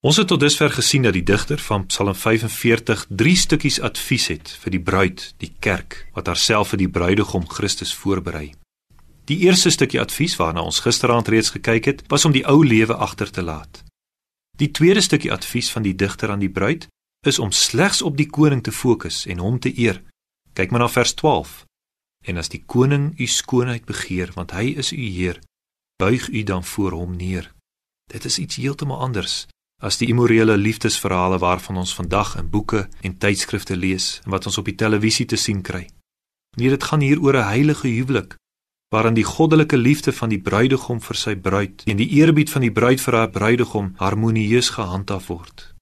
Ons het tot dusver gesien dat die digter van Psalm 45 drie stukkies advies het vir die bruid, die kerk, wat haarself vir die bruidegom Christus voorberei. Die eerste stukkie advies waarna ons gisteraand reeds gekyk het, was om die ou lewe agter te laat. Die tweede stukkie advies van die digter aan die bruid is om slegs op die koning te fokus en hom te eer. Kyk maar na vers 12. En as die koning u skoonheid begeer, want hy is u Heer, buig u dan voor hom neer. Dit is iets heeltemal anders as die immorele liefdesverhale waarvan ons vandag in boeke en tydskrifte lees en wat ons op die televisie te sien kry. Nee, dit gaan hier oor 'n heilige huwelik waarin die goddelike liefde van die bruidegom vir sy bruid en die eerbied van die bruid vir haar bruidegom harmonieus gehandhaaf word.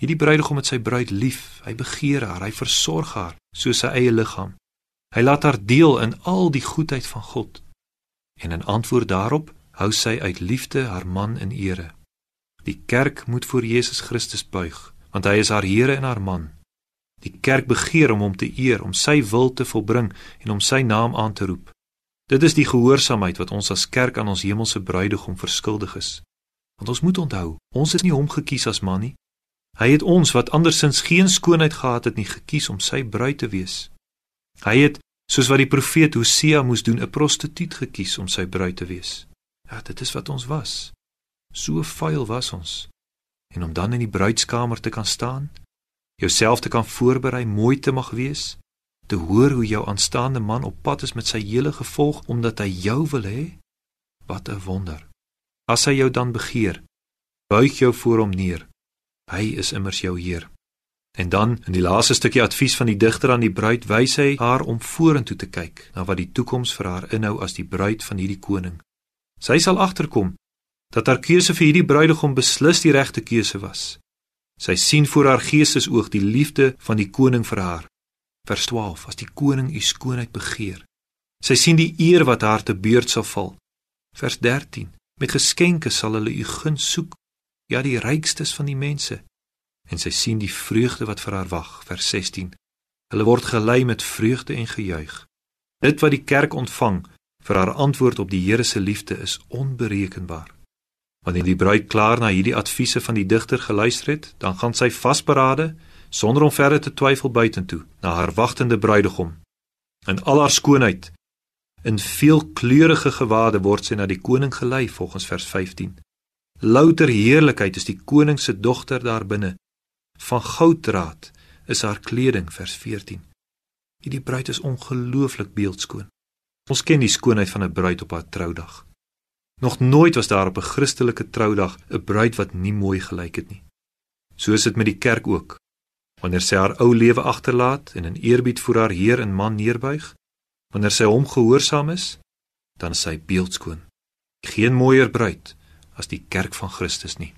Hierdie bruidegom het sy bruid lief, hy begeer haar, hy versorg haar soos sy eie liggaam. Hy laat haar deel in al die goedheid van God. En in antwoord daarop hou sy uit liefde haar man in ere. Die kerk moet voor Jesus Christus buig, want hy is haar Here en haar man. Die kerk begeer om hom te eer, om sy wil te volbring en om sy naam aan te roep. Dit is die gehoorsaamheid wat ons as kerk aan ons hemelse bruidegom verskuldig is. Want ons moet onthou, ons het nie hom gekies as man nie. Hy het ons wat andersins geen skoonheid gehad het nie gekies om sy bruid te wees. Hy het soos wat die profeet Hosea moes doen, 'n prostituut gekies om sy bruid te wees. Ja, dit is wat ons was. So vuil was ons. En om dan in die bruidskamer te kan staan, jouself te kan voorberei, mooi te mag wees, te hoor hoe jou aanstaande man op pad is met sy hele gevolg omdat hy jou wil hê, wat 'n wonder. As hy jou dan begeer, buig jou voor hom neer. Hy is immers jou Heer. En dan in die laaste stukkie advies van die digter aan die bruid wys hy haar om vorentoe te kyk na wat die toekoms vir haar inhou as die bruid van hierdie koning. Sy sal agterkom dat haar keuse vir hierdie bruidegom beslis die regte keuse was. Sy sien voor haar geestesoog die liefde van die koning vir haar. Vers 12: As die koning u skoonheid begeer. Sy sien die eer wat haar te beurt sal val. Vers 13: Met geskenke sal hulle u guns soek, ja die rykstes van die mense en sy sien die vreugde wat vir haar wag vers 16 hulle word gelei met vreugde en gejuig dit wat die kerk ontvang vir haar antwoord op die Here se liefde is onberekenbaar wanneer die bruid klaar na hierdie adviese van die digter geluister het dan gaan sy vasberade sonder om verder te twyfel buitentoe na haar wagtende bruidegom in al haar skoonheid in veelkleurige gewade word sy na die koning gelei volgens vers 15 louter heerlikheid is die koning se dogter daar binne van gouddraad is haar kleding vers 14. Hierdie bruid is ongelooflik beeldskoon. Ons ken die skoonheid van 'n bruid op haar troudag. Nog nooit was daar op 'n Christelike troudag 'n bruid wat nie mooi gelyk het nie. So is dit met die kerk ook. Wanneer sy haar ou lewe agterlaat en in eerbied vir haar Heer en man neerbuig, wanneer sy hom gehoorsaam is, dan is sy beeldskoon. Geen mooier bruid as die kerk van Christus nie.